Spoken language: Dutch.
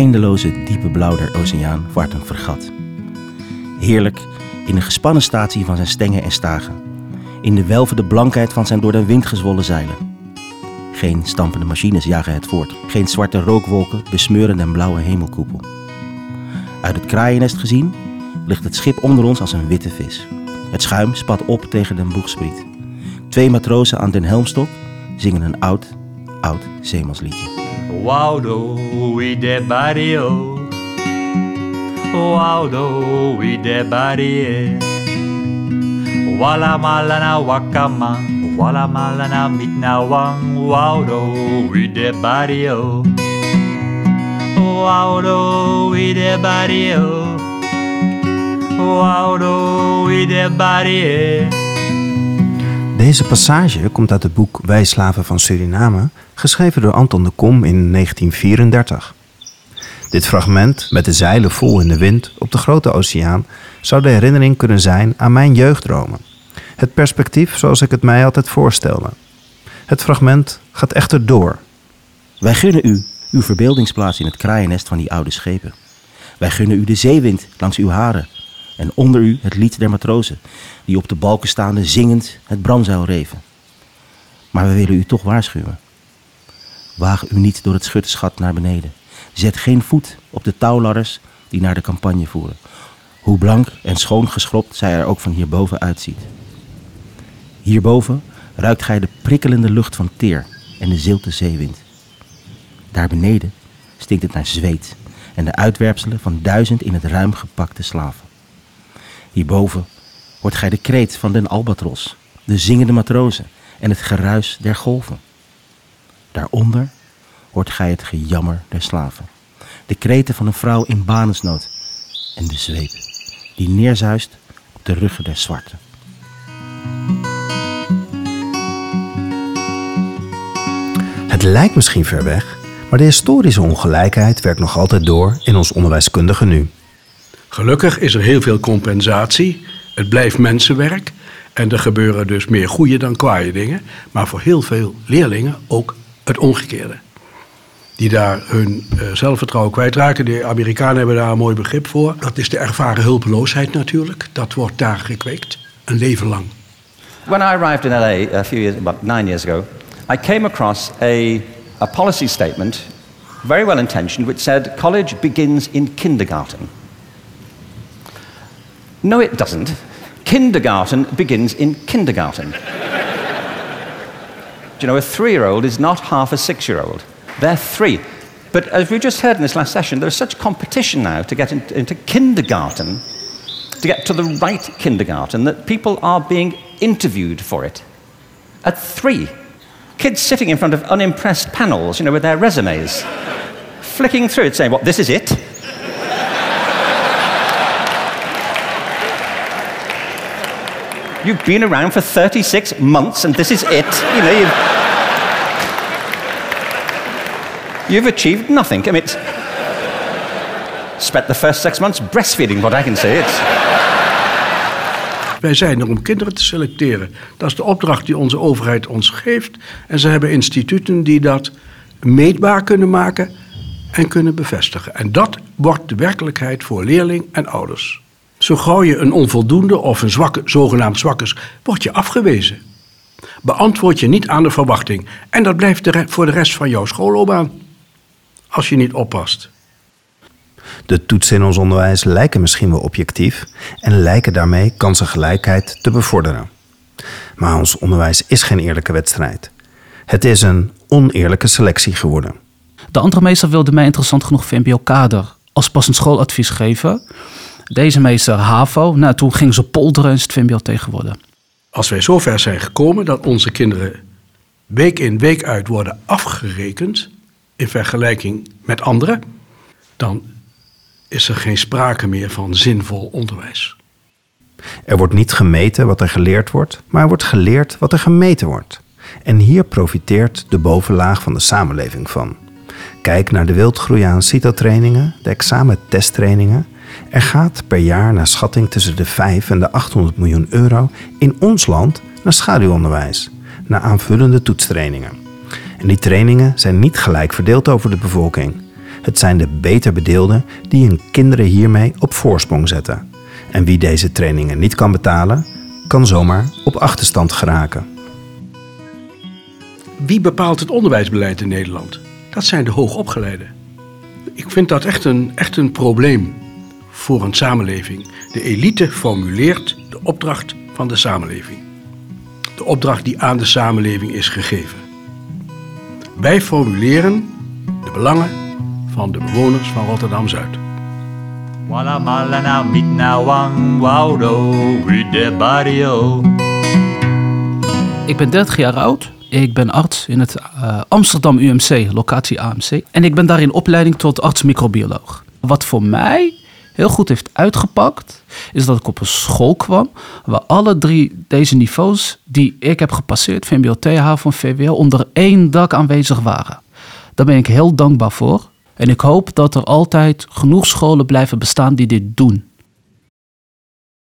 eindeloze diepe blauw der oceaan vaart een vergat. Heerlijk in de gespannen statie van zijn stengen en stagen. In de welvende blankheid van zijn door de wind gezwollen zeilen. Geen stampende machines jagen het voort. Geen zwarte rookwolken besmeuren den blauwe hemelkoepel. Uit het kraaiennest gezien ligt het schip onder ons als een witte vis. Het schuim spat op tegen den boegspriet. Twee matrozen aan den helmstok zingen een oud, oud zeemansliedje. Waudo we de barrio. Waudo we de barrio. Wala malana wakama. Wala malana mitnawang. Waudo we de barrio. Waudo we de barrio. Waudo we de barrio. Deze passage komt uit het boek Wij Slaven van Suriname, geschreven door Anton de Kom in 1934. Dit fragment, met de zeilen vol in de wind op de grote oceaan, zou de herinnering kunnen zijn aan mijn jeugddromen. Het perspectief zoals ik het mij altijd voorstelde. Het fragment gaat echter door. Wij gunnen u uw verbeeldingsplaats in het kraaiennest van die oude schepen. Wij gunnen u de zeewind langs uw haren. En onder u het lied der matrozen, die op de balken staande zingend het bramzeil reven. Maar we willen u toch waarschuwen. Waag u niet door het schuttersgat naar beneden. Zet geen voet op de touwladders die naar de campagne voeren. Hoe blank en schoon geschropt zij er ook van hierboven uitziet. Hierboven ruikt gij de prikkelende lucht van teer en de zilte zeewind. Daar beneden stinkt het naar zweet en de uitwerpselen van duizend in het ruim gepakte slaven. Hierboven hoort gij de kreet van den albatros, de zingende matrozen en het geruis der golven. Daaronder hoort gij het gejammer der slaven, de kreten van een vrouw in banensnood en de zweep die neerzuist op de ruggen der zwarten. Het lijkt misschien ver weg, maar de historische ongelijkheid werkt nog altijd door in ons onderwijskundige nu. Gelukkig is er heel veel compensatie. Het blijft mensenwerk. En er gebeuren dus meer goede dan kwaaie dingen. Maar voor heel veel leerlingen ook het omgekeerde. Die daar hun eh, zelfvertrouwen kwijtraken. De Amerikanen hebben daar een mooi begrip voor. Dat is de ervaren hulpeloosheid natuurlijk. Dat wordt daar gekweekt. Een leven lang. When I arrived in LA a few years, about nine years ago, I came across a, a policy statement, very well intentioned, which said college begins in kindergarten. No, it doesn't. Kindergarten begins in kindergarten. Do you know, a three year old is not half a six year old. They're three. But as we just heard in this last session, there's such competition now to get into, into kindergarten, to get to the right kindergarten, that people are being interviewed for it. At three. Kids sitting in front of unimpressed panels, you know, with their resumes, flicking through it, saying, What, this is it? You've been around for 36 months and this is it. You know, you've, you've achieved nothing. I mean, it's, spent the first six months breastfeeding, what I can say. It's, Wij zijn er om kinderen te selecteren. Dat is de opdracht die onze overheid ons geeft. En ze hebben instituten die dat meetbaar kunnen maken en kunnen bevestigen. En dat wordt de werkelijkheid voor leerling en ouders. Zo gauw je een onvoldoende of een zwakke, zogenaamd zwakkes, word je afgewezen. Beantwoord je niet aan de verwachting. En dat blijft de voor de rest van jouw schoolloopbaan. Als je niet oppast. De toetsen in ons onderwijs lijken misschien wel objectief en lijken daarmee kansengelijkheid te bevorderen. Maar ons onderwijs is geen eerlijke wedstrijd. Het is een oneerlijke selectie geworden. De andere meester wilde mij interessant genoeg VMBO-kader als passend schooladvies geven. Deze meester HAVO, nou toen ging ze polderen en is het VMBO tegenwoordig. Als wij zover zijn gekomen dat onze kinderen week in week uit worden afgerekend in vergelijking met anderen, dan is er geen sprake meer van zinvol onderwijs. Er wordt niet gemeten wat er geleerd wordt, maar er wordt geleerd wat er gemeten wordt. En hier profiteert de bovenlaag van de samenleving van. Kijk naar de wildgroei aan CITO-trainingen, de examen-testtrainingen. Er gaat per jaar naar schatting tussen de 5 en de 800 miljoen euro in ons land naar schaduwonderwijs, naar aanvullende toetstrainingen. En die trainingen zijn niet gelijk verdeeld over de bevolking. Het zijn de beter bedeelden die hun kinderen hiermee op voorsprong zetten. En wie deze trainingen niet kan betalen, kan zomaar op achterstand geraken. Wie bepaalt het onderwijsbeleid in Nederland? Dat zijn de hoogopgeleiden. Ik vind dat echt een, echt een probleem voor een samenleving. De elite formuleert de opdracht van de samenleving. De opdracht die aan de samenleving is gegeven. Wij formuleren de belangen van de bewoners van the barrio. Ik ben 30 jaar oud. Ik ben arts in het eh, Amsterdam UMC, locatie AMC. En ik ben daar in opleiding tot arts-microbioloog. Wat voor mij heel goed heeft uitgepakt, is dat ik op een school kwam waar alle drie deze niveaus die ik heb gepasseerd, VMBO, TH en VWO, onder één dak aanwezig waren. Daar ben ik heel dankbaar voor. En ik hoop dat er altijd genoeg scholen blijven bestaan die dit doen.